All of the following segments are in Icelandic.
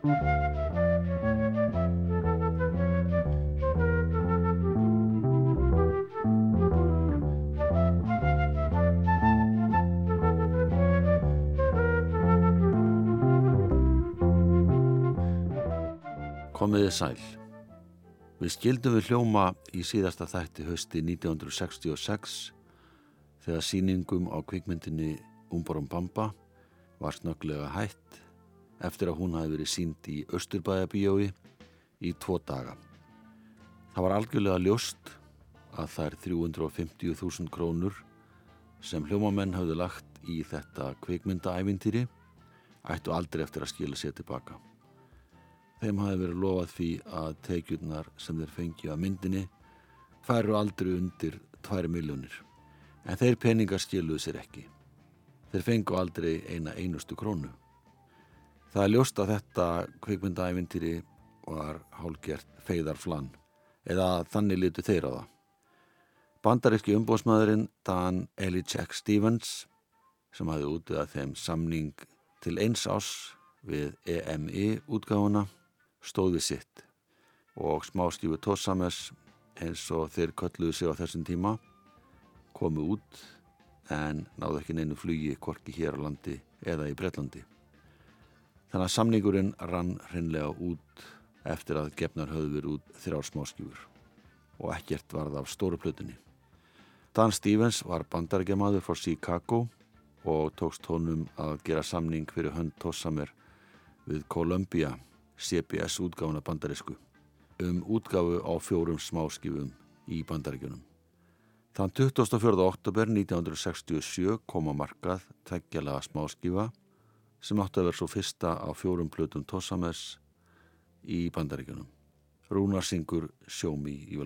Komiði sæl. Við skildum við hljóma í síðasta þætti hösti 1966 þegar síningum á kvikmyndinni Umborum Bamba var snögglega hætt eftir að hún hafi verið sínd í Östurbæjabíjói í tvo daga. Það var algjörlega ljóst að þær 350.000 krónur sem hljómamenn hafði lagt í þetta kvikmyndaævintýri ættu aldrei eftir að skila sér tilbaka. Þeim hafi verið lofað því að teikjurnar sem þeir fengið að myndinni færu aldrei undir 2 miljónir. En þeir peningar skiluðu sér ekki. Þeir fengu aldrei eina einustu krónu. Það er ljóst að þetta kvikmyndaævintýri var hálgert feyðarflann eða þannig litu þeir á það. Bandaríski umbósmaðurinn Dan Elichek Stevens sem hafi útið að þeim samning til eins ás við EMI útgáfuna stóði sitt og smáskífu Tossames eins og þeir kölluðu sig á þessum tíma komu út en náðu ekki neinu flugi korki hér á landi eða í Breitlandi. Þannig að samningurinn rann hreinlega út eftir að gefnar höfðu verið út þrjár smáskífur og ekkert varð af stóru plötunni. Dan Stevens var bandargemaður frá Chicago og tókst honum að gera samning fyrir hönd Tossamer við Columbia CBS útgáfuna bandarísku um útgáfu á fjórum smáskifum í bandaríkjunum. Þann 24. oktober 1967 kom á markað tveggjalaga smáskifa sem átti að vera svo fyrsta á fjórum plötum Tossamers í bandaríkjunum. Rúnar syngur Sjómi í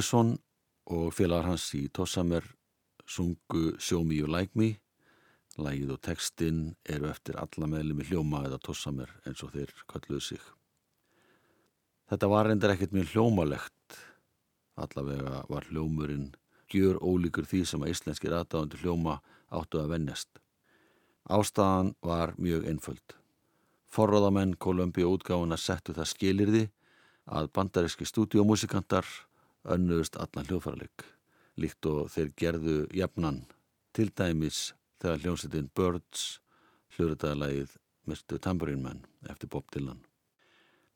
Júliusson og félagar hans í Tossamer sungu Show Me You Like Me. Lægið og textin eru eftir alla meðlum í hljóma eða Tossamer eins og þeir kalluðu sig. Þetta var reyndar ekkert mjög hljómalegt. Allavega var hljómurinn gjör ólíkur því sem að íslenskir aðdáðandur hljóma áttu að vennjast. Ástæðan var mjög einföld. Forráðamenn Kolumbi útgáðuna settu það skilirði að bandaríski stúdiómusikantar önnuðust allan hljóðfæralik líkt og þeir gerðu jafnan til dæmis þegar hljómsveitin Birds hljóðrættaðalagið Mr. Tambourine Man eftir Bob Dylan.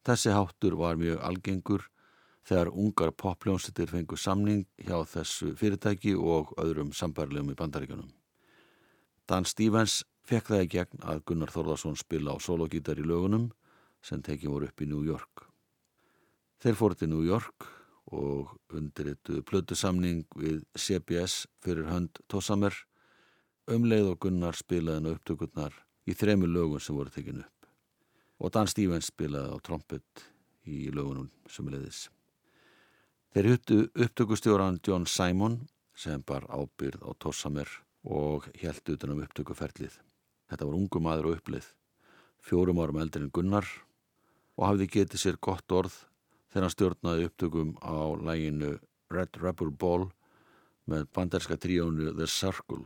Þessi háttur var mjög algengur þegar ungar popljónsveitir fengu samning hjá þessu fyrirtæki og öðrum sambarlegum í bandaríkunum. Dan Stevens fekk það í gegn að Gunnar Þorðarsson spila á sologítar í lögunum sem tekið voru upp í New York. Þeir fóru til New York og undirittu plötusamning við CBS fyrir hönd Tossamer umleið og Gunnar spilaði upptökurnar í þremu lögun sem voru tekinu upp og Dan Stevens spilaði á trompet í lögunum sem leiðis. Þeir huttu upptökustjóran John Simon sem bar ábyrð á Tossamer og held utan um upptökuferlið. Þetta var ungu maður og upplið, fjórum árum eldri en Gunnar og hafði getið sér gott orð þegar hann stjórnaði upptökum á læginu Red Rebel Ball með banderska tríónu The Circle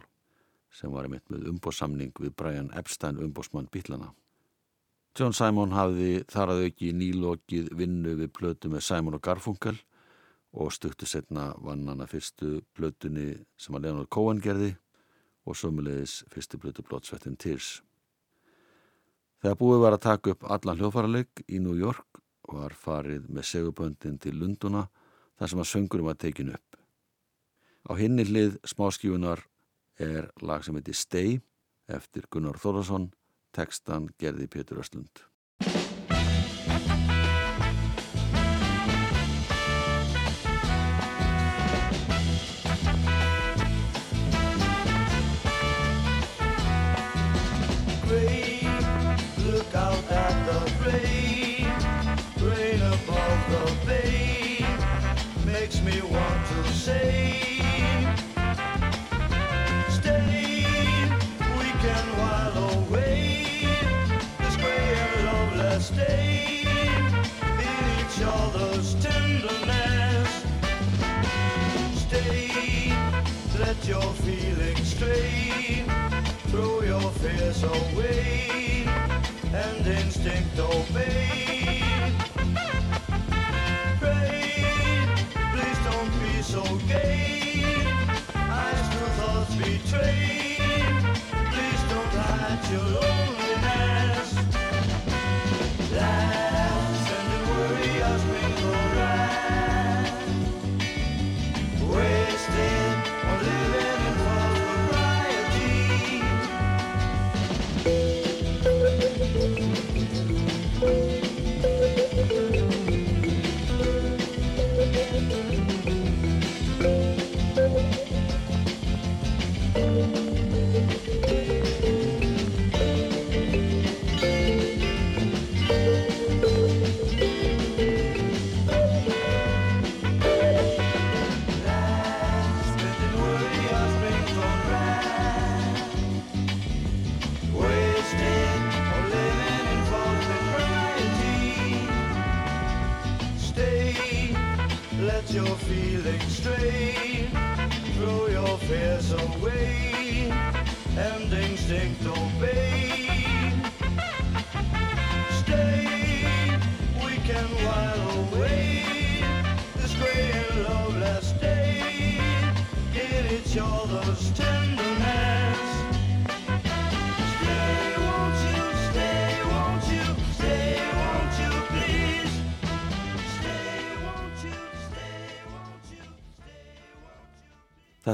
sem var einmitt með umbóðsamning við Brian Epstein umbóðsmann Bílana. John Simon hafði þar að auki nýlokið vinnu við plötu með Simon og Garfunkel og stuktu setna vann hann að fyrstu plötunni sem að Leonard Cohen gerði og sömulegis fyrstu plötu Bloodsweat and Tears. Þegar búið var að taka upp allan hljófarleik í New York var farið með seguböndin til Lunduna þar sem að söngurum var tekin upp. Á hinni hlið smáskífunar er lag sem heiti Stay eftir Gunnar Þórðarsson, tekstan gerði Pétur Östlund. Away and instinct obey. Pray, please don't be so gay. Eyes to thoughts betray. Please don't hide your loneliness.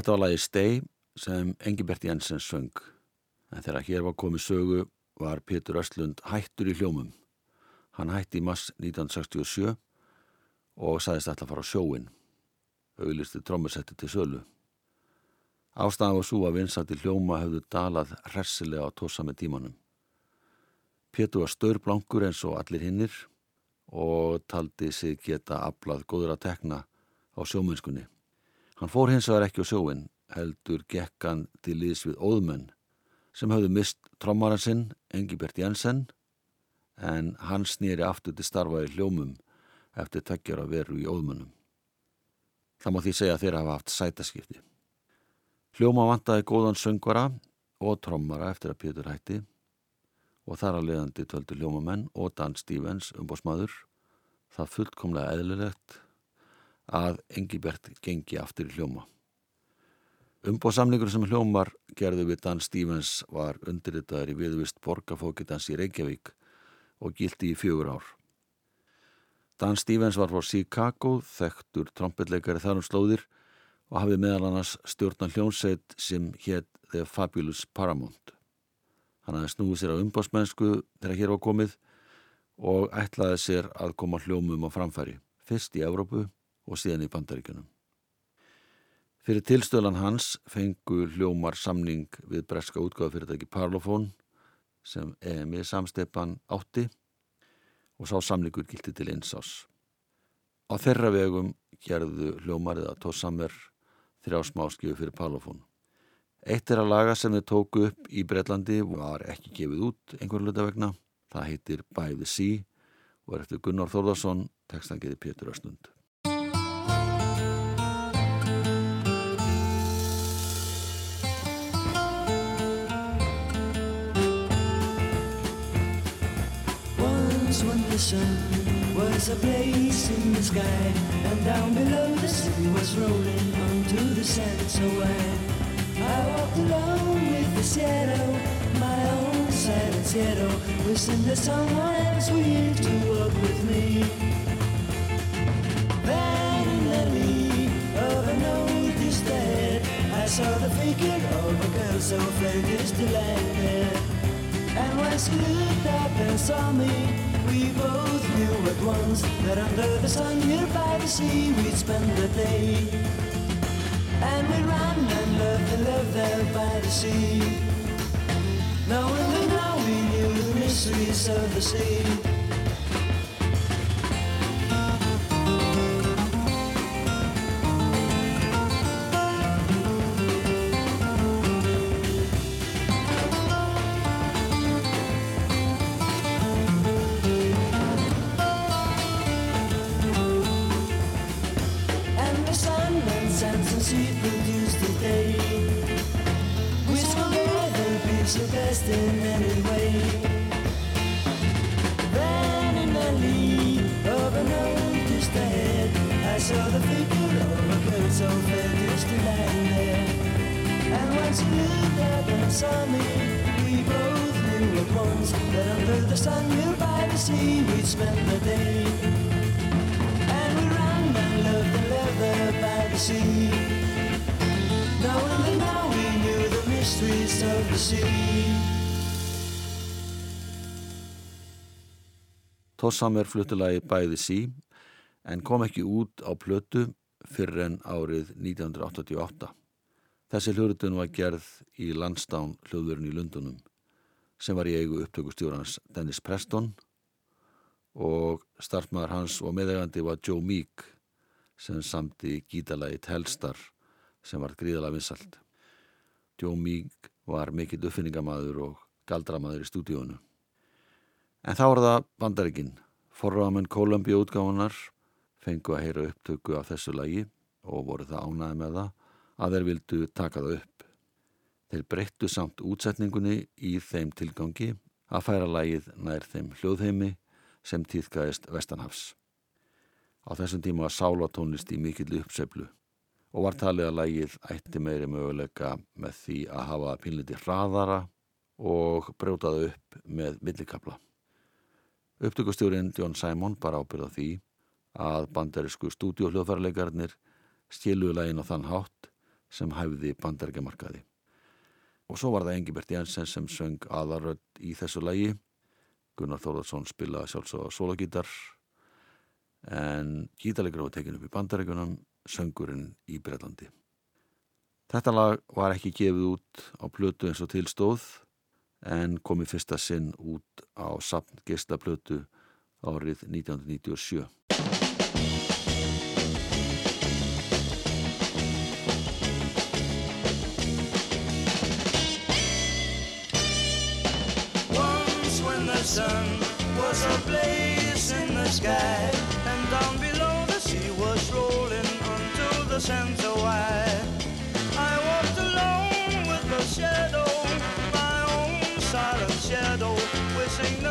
Þetta var lagi Stay sem Engibert Jensen söng. En þegar hér var komið sögu var Pétur Östlund hættur í hljómum. Hann hætti í mass 1967 og sagðist alltaf að fara á sjóin. Auglisti trommusetti til sölu. Ástæðan var svo að vinsandi hljóma hefðu dalað hressilega á tossa með tímanum. Pétur var staurblankur eins og allir hinnir og taldi sig geta aflað góður að tekna á sjómennskunni. Hann fór hins vegar ekki á sjóin, heldur gekk hann til liðs við óðmenn sem höfðu mist trommaran sinn, Engibert Jensen, en hann snýri aftur til starfa í hljómum eftir tveggjara veru í óðmönnum. Það má því segja að þeirra hafa haft sætaskipti. Hljóma vantaði góðan söngvara og trommara eftir að Pétur hætti og þar að leiðandi töldu hljómamenn og Dan Stevens umbósmaður það fullkomlega eðlilegt að Engibert gengi aftur í hljóma. Umbóðsamlingur sem hljómar gerðu við Dan Stevens var undirritaður í viðvist borgarfókitans í Reykjavík og gildi í fjögur ár. Dan Stevens var frá Chicago, þekktur trompetleikari þar um slóðir og hafði meðal annars stjórnan hljónsveit sem hétt The Fabulous Paramount. Hann hafði snúið sér á umbóðsmennsku þegar hér var komið og ætlaði sér að koma hljómum á framfæri, fyrst í Evrópu og síðan í Bandaríkunum. Fyrir tilstölan hans fengu hljómar samning við breska útgáðafyrirtæki Parlophone sem EMI samsteipan átti og sá samningur gildi til einsás. Á þeirra vegum gerðu hljómarið að tóð samver þrjá smáskifu fyrir Parlophone. Eitt er að laga sem þau tóku upp í Breitlandi var ekki gefið út einhver luta vegna. Það heitir By the Sea og er eftir Gunnar Þórðarsson, tekstan geði Pétur Östund. When the sun was a place in the sky And down below the sea was rolling onto the sand. So wide I walked alone with the shadow My own silent shadow Wishing that someone else here to walk with me. Then in the lee of an old stead I saw the figure of a girl so fair just to lie there. And when she looked up and saw me, we both knew at once that under the sun here by the sea we'd spend the day. And we ran and loved and loved there by the sea. Knowing that now we knew the mysteries of the sea. In any way. Then in the lee of an oldest ahead, I saw the figure of a girl so fair just lying there. And when she looked up and saw me, we both knew at once that under the sun here by the sea we'd spend the day. And we ran and loved loved there by the sea. Now we knew mysteries of the sea. Tossammer fluttilagi bæði sí en kom ekki út á plötu fyrir en árið 1988. Þessi hljóðrutun var gerð í landstán hljóðurinn í Lundunum sem var í eigu upptökustjórans Dennis Preston og startmaður hans og meðegandi var Joe Meek sem samti gítalagi Telstar sem var gríðalega vinsalt. Joe Meek var mikill uppfinningamaður og galdramaður í stúdíónu. En þá var það bandaríkin. Forrámen Columbia útgáfunar fengu að heyra upptöku af þessu lagi og voru það ánæði með það að þeir vildu taka það upp. Þeir breyttu samt útsetningunni í þeim tilgangi að færa lagið nær þeim hljóðheimi sem týðkaðist Vestanhafs. Á þessum tíma var sálatónlist í mikill uppseflu og var talið að lagið ætti meiri möguleika með því að hafa pínliti hraðara og brjótaði upp með millikabla. Upptökustjórin John Simon bara ábyrða því að bandarísku stúdíóhljóðfærleikarnir stiluðu lægin á þann hátt sem hæfði bandaríkjamarkaði. Og svo var það Engibert Jensen sem söng aðaröld í þessu lægi. Gunnar Þórðarsson spilaði sjálfsögða sologítar en gítarleikur var tekin upp í bandaríkunum, söngurinn í Breitlandi. Þetta lag var ekki gefið út á plötu eins og tilstóð en komi fyrsta sinn út á sapn gestaplötu árið 1997. sun was a blaze in the sky. Wide. I walked alone with the shadow, my own silent shadow, wishing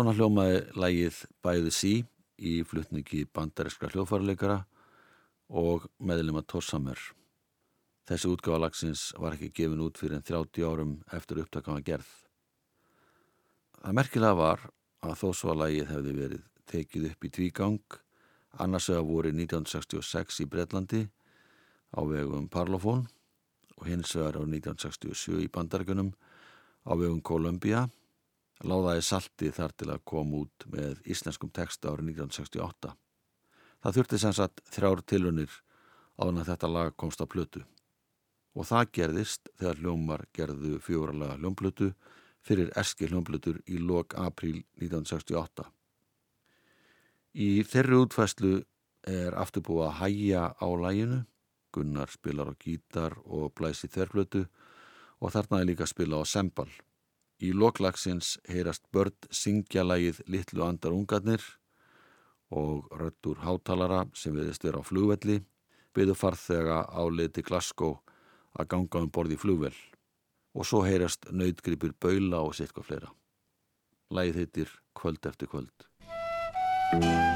Svona hljómaði lægið Bæði Sí í flutningi bandarískra hljófarleikara og meðlema Tossamer. Þessi útgáfa lagsins var ekki gefin út fyrir en 30 árum eftir upptakama gerð. Það merkilega var að þó svo að lægið hefði verið tekið upp í tvígang, annars vegar voru 1966 í Breitlandi á vegum Parlophone og hins vegar á 1967 í Bandargunum á vegum Columbia láðaði salti þar til að koma út með íslenskum texta árið 1968. Það þurfti sem sagt þrjár tilunir áðan að þetta lag komst á plötu. Og það gerðist þegar hljómar gerðu fjóralega hljómplötu fyrir eski hljómplötur í lok apríl 1968. Í þeirri útfæslu er afturbúið að hæja á læginu. Gunnar spilar á gítar og blæsi þverflötu og þarna er líka að spila á sembal. Í loklagsins heyrast börn syngja lagið Littlu andar ungarnir og röttur hátalara sem viðist vera á flugvelli byðu farþega á leið til Glasgow að ganga um borði í flugvel og svo heyrast nöytgripur baula og sittka fleira. Lagið heitir Kvöld eftir. Kvöld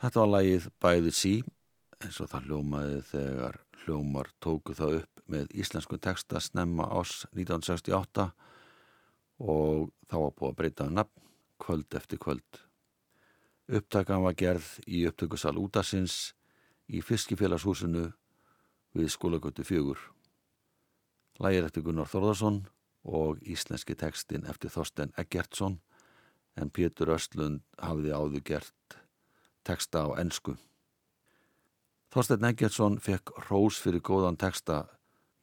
Þetta var lagið Bæði sí eins og það hljómaði þegar hljómar tóku það upp með íslensku texta snemma ás 1968 og þá var búið að breyta um nafn kvöld eftir kvöld. Upptakan var gerð í upptökusal útasins í fiskifélagshúsinu við skólagötu fjögur. Lægir eftir Gunnar Þorðarsson og íslenski textin eftir Þorsten Eggertsson en Pétur Östlund hafði áður gert texta á ennsku. Þorstein Eggertsson fekk rós fyrir góðan texta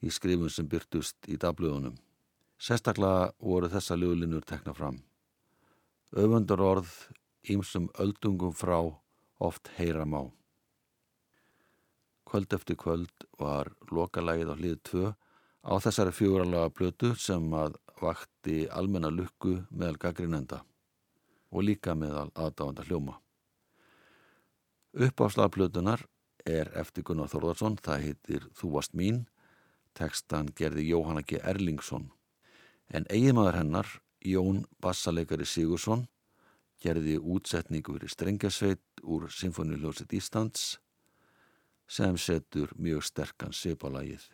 í skrifun sem byrtust í dagblöðunum. Sérstaklega voru þessa lögulinur tekna fram. Öfundar orð ímsum öldungum frá oft heyra má. Kvöld eftir kvöld var lokalægið á hlið 2 á þessari fjóralega blötu sem að vakti almenna lukku meðal gaggrinenda og líka meðal aðdáðanda hljóma. Uppáfslagplötunar er eftir Gunnar Þórðarsson, það heitir Þú varst mín, tekstan gerði Jóhanna G. Erlingsson. En eiginmaður hennar, Jón Bassaleikari Sigursson, gerði útsetningu fyrir strengasveit úr Sinfoniljóset Íslands sem setur mjög sterkan seipalægið.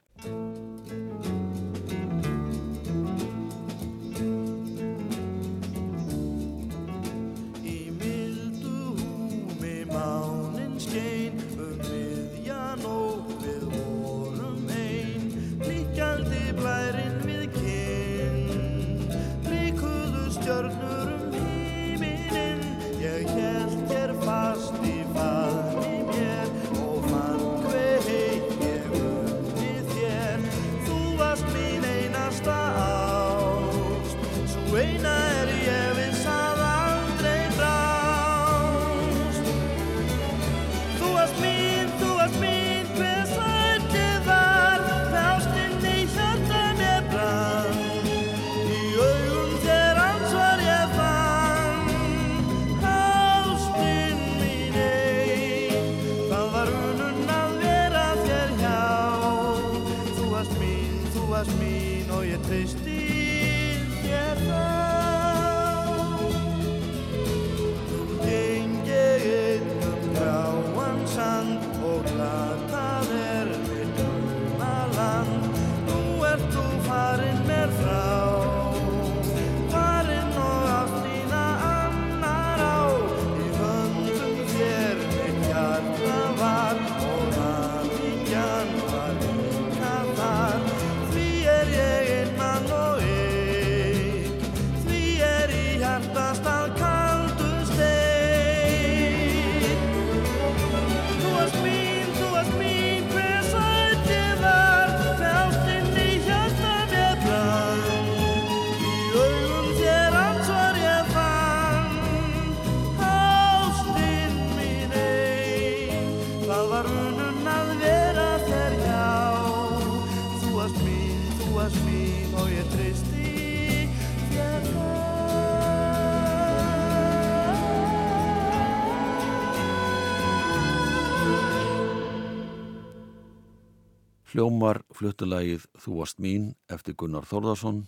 Hljómar fluttulægið Þú varst mín eftir Gunnar Þórðarsson,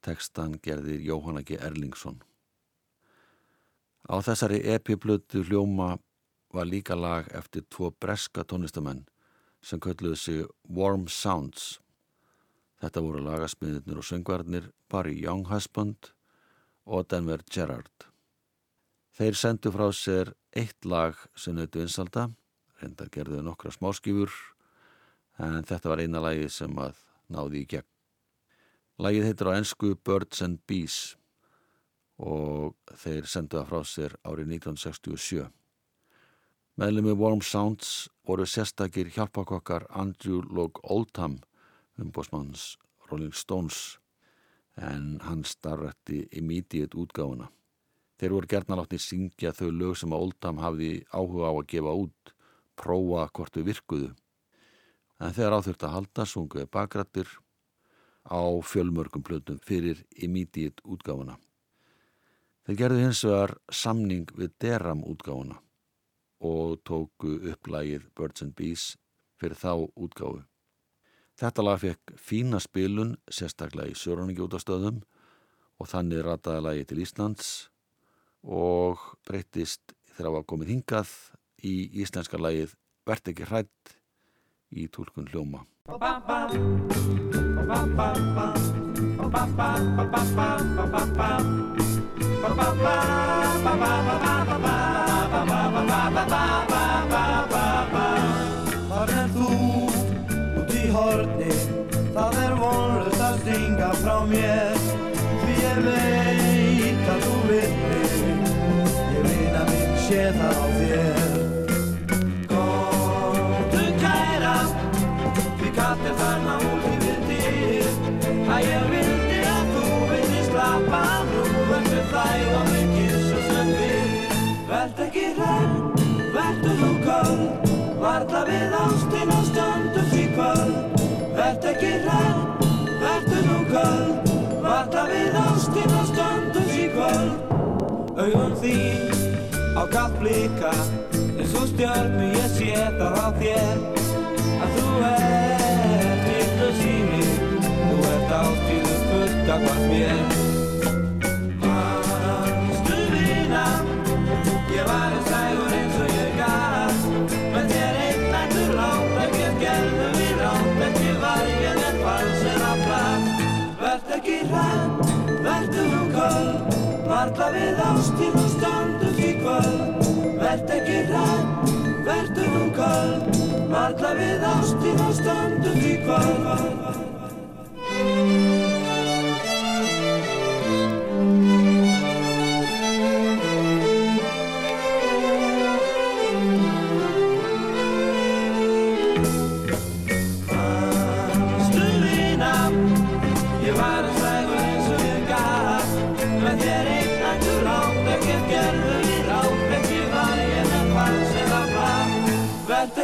tekstan gerðir Jóhanna G. Erlingsson. Á þessari epiplötu hljóma var líka lag eftir tvo breska tónlistamenn sem kölluðu sig Warm Sounds. Þetta voru lagasmiðnir og söngvarnir Barry Younghusband og Denver Gerrard. Þeir sendu frá sér eitt lag sem nötu vinsalda, reyndar gerðuðu nokkra smáskifur en þetta var eina lagið sem að náði í gegn. Lagið heitir á ennsku Birds and Bees og þeir sendu það frá sér árið 1967. Meðlemi Warm Sounds voru sérstakir hjálpakokkar Andrew Log Oldham umbósmanns Rolling Stones en hann starrætti immediate útgáfuna. Þeir voru gerna látni syngja þau lög sem að Oldham hafði áhuga á að gefa út, prófa hvort þau virkuðu en þegar áþurft að halda sunguði bakrættir á fjölmörgum plötum fyrir immediate útgáfuna. Þeir gerðu hins vegar samning við Deram útgáfuna og tóku upplægið Birds and Bees fyrir þá útgáfu. Þetta lag fekk fína spilun sérstaklega í Söruningjótastöðum og þannig rataði lagi til Íslands og breyttist þegar það var komið hingað í íslenska lagið Vert ekki hrætt í tólkun hljóma. Þar er þú út í horni Það er vonlust að stinga frá mér Því ég veit að þú vil mig Ég vina minn sé það á þér köld Varla við ástina stöndum því kvöld. Augun þín á kallt blika eins og stjörnu ég sé það á þér. Að þú ert litlu síni þú ert ástíðu fullt af hvað mér Varla við ástíð og stöndum því kvöld. Vert ekki hrætt, vertu nú köld. Varla við ástíð og stöndum því kvöld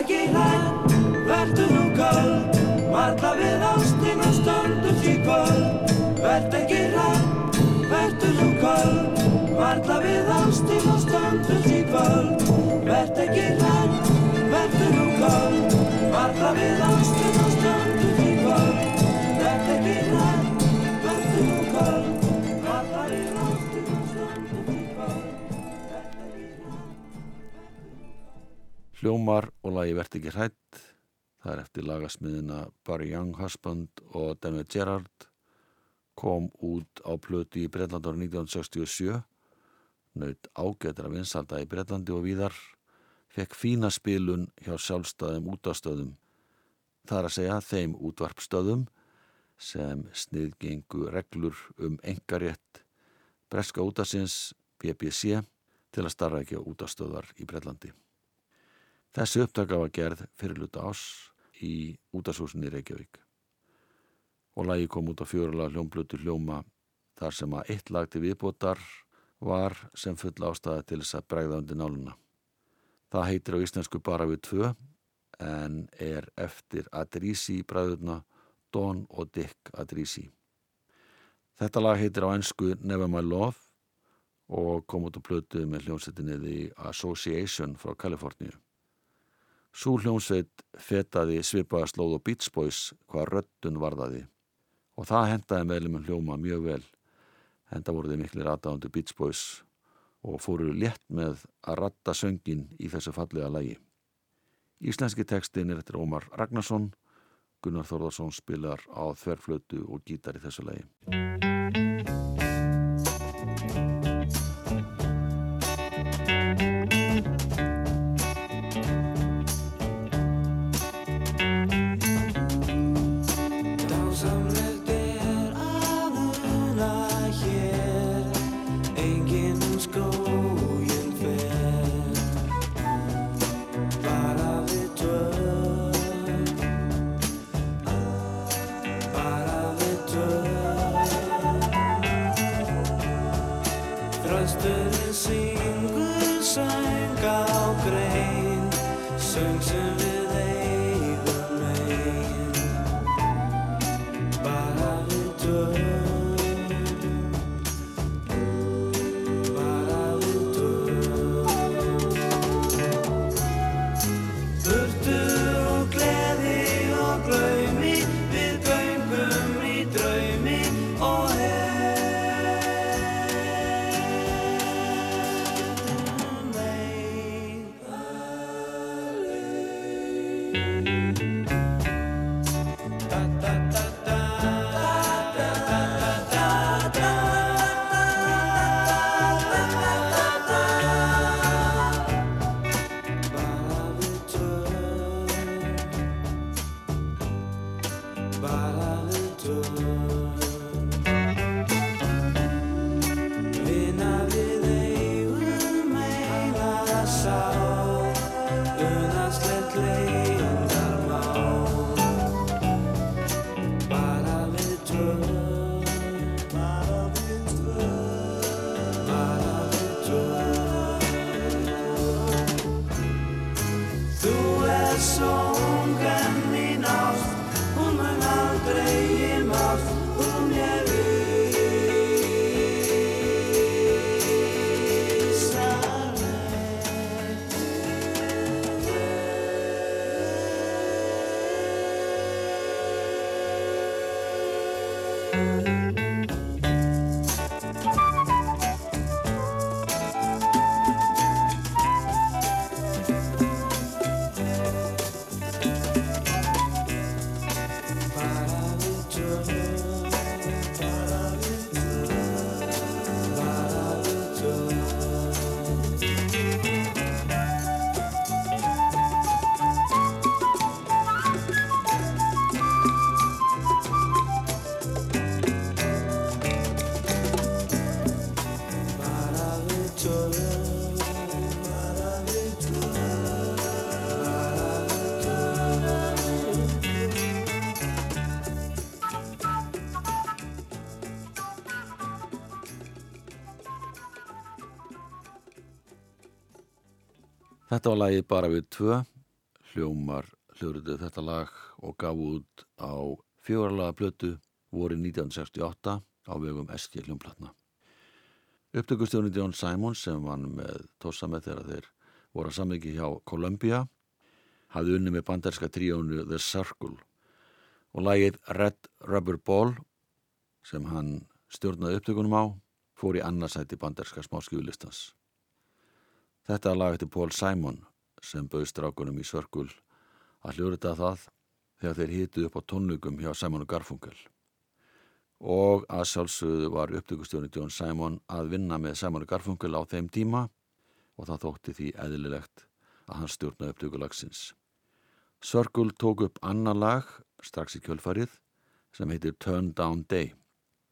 ekki hrætt, vertu nú köld. Varla við ástina stöndum því kvöld. Vert ekki hrætt, vertu nú köld. Varla við ástina stöndum því kvöld. Vert ekki hrætt, vertu nú köld. Varla við ástina stöndum því kvöld Hljómar og lagi Vert ekki hrætt. Það er eftir lagasmiðina Barry Young Husband og David Gerrard. Kom út á plötu í Breitland ára 1967 naut ágættra vinsalda í Breitlandi og víðar. Fekk fína spilun hjá sjálfstæðum útastöðum það er að segja þeim útvarpstöðum sem sniðgengu reglur um engarétt breska útasins BBC til að starra ekki á útastöðar í Breitlandi Þessi upptaka var gerð fyrir luta ás í útashúsinni í Reykjavík og lagi kom út á fjörulega hljómblötu hljóma þar sem að eitt lag til viðbótar var sem full ástæða til þess að bregða undir náluna. Það heitir á íslensku bara við tvö en er eftir Adrisi bræðurna Don og Dick Adrisi. Þetta lag heitir á ennsku Never My Love og kom út á plötu með hljómsettinni The Association frá Kaliforníu. Sú hljómsveit fetaði svipaða slóð og Beach Boys hvað röddun varðaði og það hendaði meðlum hljóma mjög vel. Henda voru þið miklu rataðundu Beach Boys og fóru létt með að ratta söngin í þessu fallega lægi. Íslenski tekstin er eftir Ómar Ragnarsson, Gunnar Þórðarsson spilar á þverflötu og gítar í þessu lægi. Þetta var lagið bara við tvö, hljómar hljóruðu þetta lag og gaf út á fjóralaga blötu voru 1968 á vegum SG hljómplatna. Upptökustjóni John Simon sem vann með Tossa með þegar þeir voru að samviki hjá Columbia hafði unni með banderska tríónu The Circle og lagið Red Rubber Ball sem hann stjórnaði upptökunum á fór í annarsæti banderska smáskjúlistans. Þetta lag eftir Paul Simon sem bauð strákunum í Circle að hljóruða það þegar þeir hýttu upp á tónlugum hjá Simon og Garfunkel og að sjálfsögðu var upptökustjóni John Simon að vinna með Simon og Garfunkel á þeim tíma og það þótti því eðlilegt að hann stjórna upptökulagsins. Circle tók upp annar lag strax í kjölfarið sem heitir Turn Down Day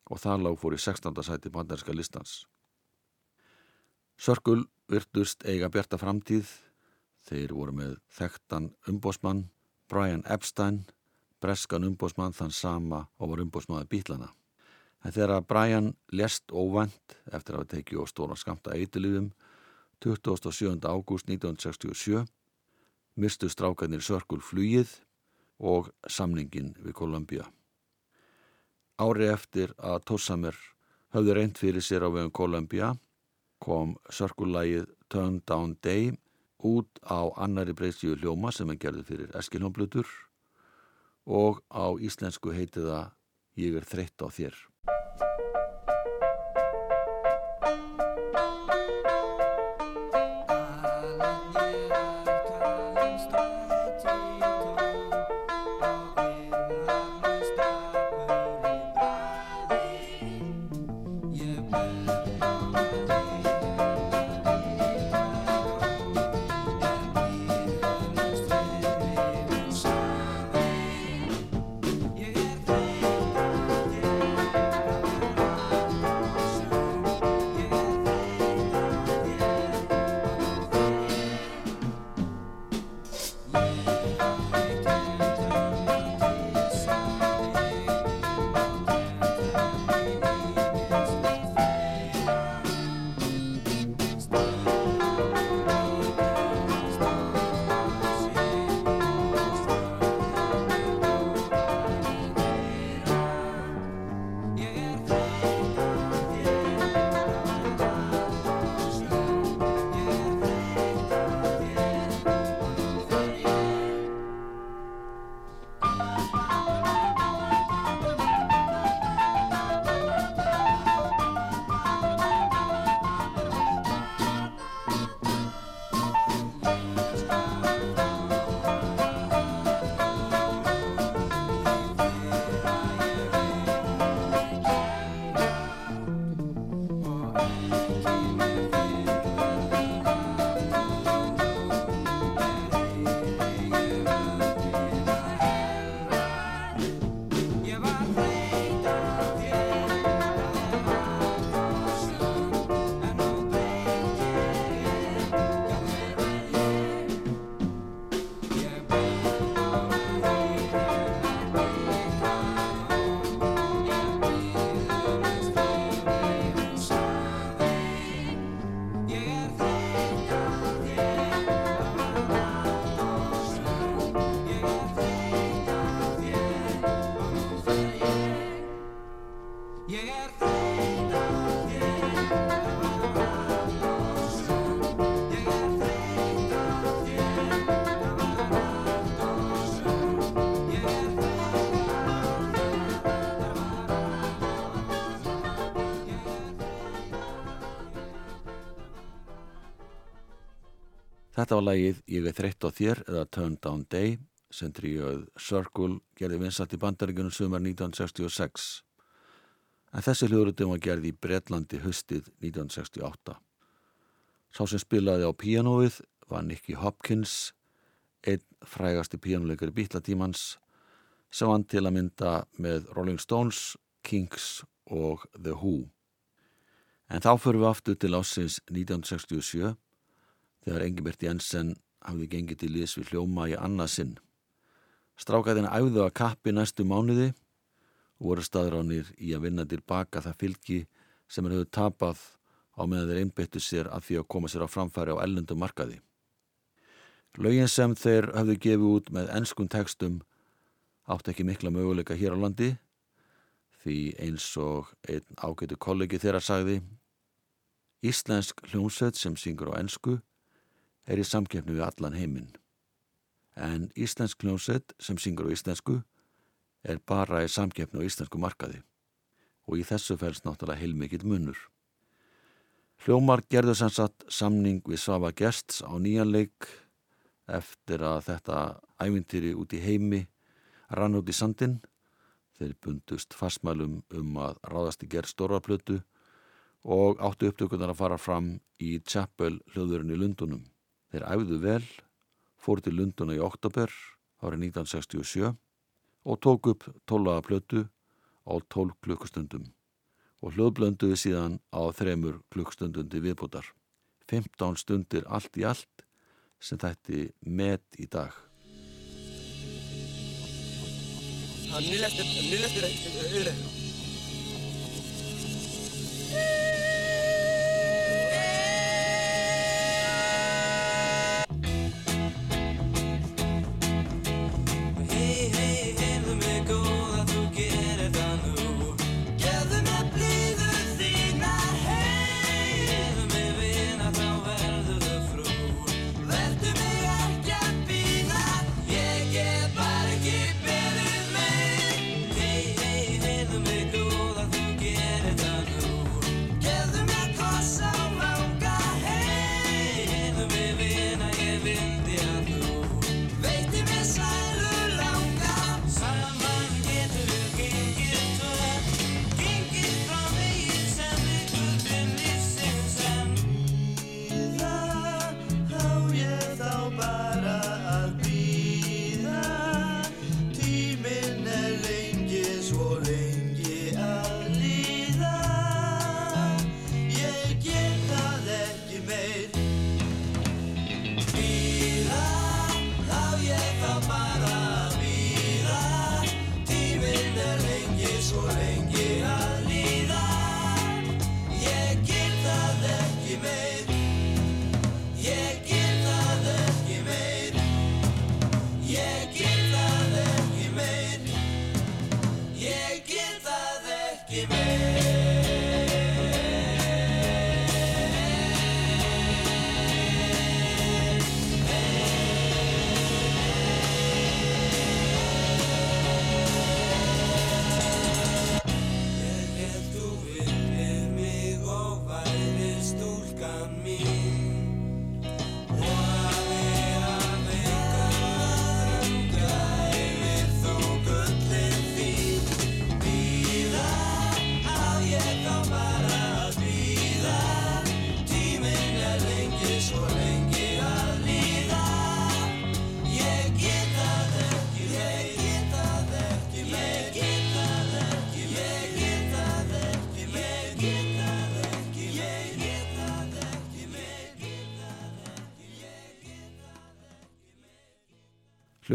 og það lag fór í 16. sæti banderska listans. Circle virtust eiga bjarta framtíð þeir voru með þekktan umbósmann Brian Epstein breskan umbósmann þann sama og var umbósmaður bítlana. En þegar Brian lest óvænt eftir að hafa tekið og stóra skamta eitthilíðum 27. ágúst 1967 mistu strákarnir sörkul flugið og samningin við Columbia. Ári eftir að Tossamer höfðu reynd fyrir sér á vegum Columbia kom sörkullægið Turn Down Day út á annari breyðstíu hljóma sem hann gerði fyrir Eskilhómblutur og á íslensku heiti það Ég er þreytt á þér. Þetta var lagið Ég er þreytt á þér eða Turn Down Day sem tríuð Circle gerði vinsat í bandaríkunum sumar 1966. En þessi hljóruðum var gerði í Breitlandi höstið 1968. Sá sem spilaði á píanóið var Nicky Hopkins, einn frægasti píanóleikari bítlatímans sem hann til að mynda með Rolling Stones, Kings og The Who. En þá förum við aftur til ásins 1967 þegar Engibert Jensen hafði gengið til liðs við hljóma í annarsinn. Strákaðina æfðu að kappi næstu mánuði og voru staðránir í að vinna tilbaka það fylgi sem er höfðu tapað á meðan þeir einbyttu sér að því að koma sér á framfæri á ellendum markaði. Lögin sem þeir hafðu gefið út með ennskum textum átt ekki mikla möguleika hér á landi því eins og einn ágætu kollegi þeirra sagði Íslensk hljómsveit sem syngur á ennsku er í samkeppni við allan heiminn en Íslensk hljómsveit sem syngur á íslensku er bara í samkeppni á íslensku markaði og í þessu fælst náttúrulega heilmikið munur. Hljómar gerðu sem sagt samning við Svafa Gersts á nýjanleik eftir að þetta ævintýri út í heimi rann út í sandin. Þeir bundust fastmælum um að ráðast í gerð stórarplötu og áttu upptökunar að fara fram í Chapel hljóðurinn í Lundunum. Þeir æfðu vel, fóru til Lunduna í oktober árið 1967 og tók upp tólaða plötu á 12 klukkustundum og hljóðblönduði síðan á þremur klukkstundi viðbútar. 15 stundir allt í allt sem þætti met í dag. Nýleftir, nýleftir, yfir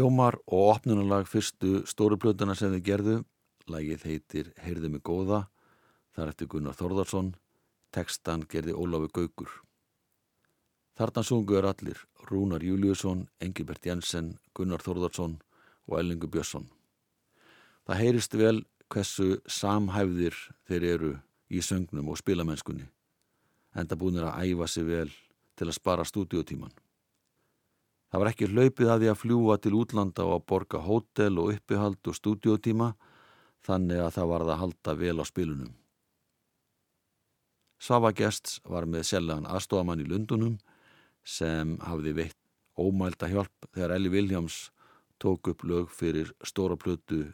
Hljómar og opnunalag fyrstu stóru plötuna sem þið gerðu. Lagið heitir Heyrðu mig góða. Það er eftir Gunnar Þórðarsson. Tekstan gerði Óláfi Gaugur. Þarna sungu er allir Rúnar Júliusson, Engilbert Jensen, Gunnar Þórðarsson og Ellingu Björnsson. Það heyrist vel hversu samhæfðir þeir eru í söngnum og spilamennskunni. Enda búinir að æfa sig vel til að spara stúdíotíman. Það var ekki hlaupið að því að fljúa til útlanda og að borga hótel og uppihald og stúdíotíma þannig að það varð að halda vel á spilunum. Svafa Gests var með seljaðan aðstofamann í Lundunum sem hafði veitt ómælda hjálp þegar Elli Viljáms tók upp lög fyrir stóra plötu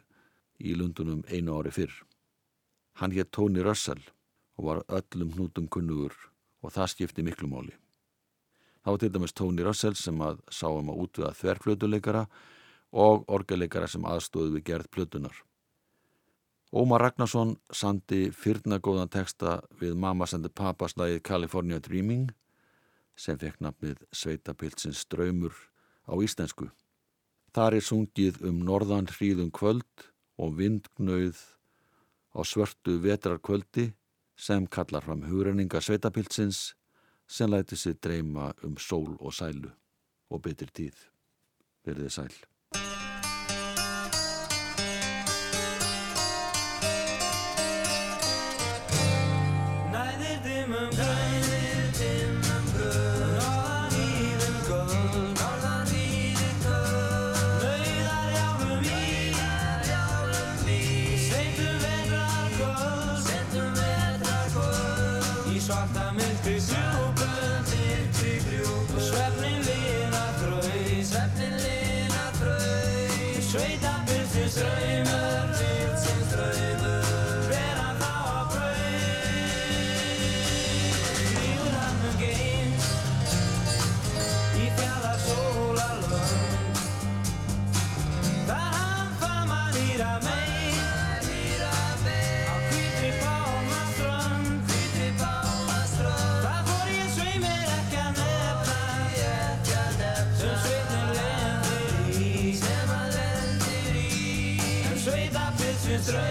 í Lundunum einu ári fyrr. Hann hétt Tony Russell og var öllum hnútum kunnugur og það skipti miklu máli. Það var til dæmis Tony Russell sem að sá um að útvöða þverflötuleikara og orgeleikara sem aðstóði við gerð plötunar. Ómar Ragnarsson sandi fyrnagóðan texta við Mama sendi Papas lagið California Dreaming sem fekk nafnið Sveitapilsins ströymur á íslensku. Þar er sungið um norðan hríðum kvöld og vindgnauð á svörtu vetrarkvöldi sem kallar fram hugrenninga Sveitapilsins sem læti sig dreyma um sól og sælu. og betri tíð. Verðið sæl. Israel.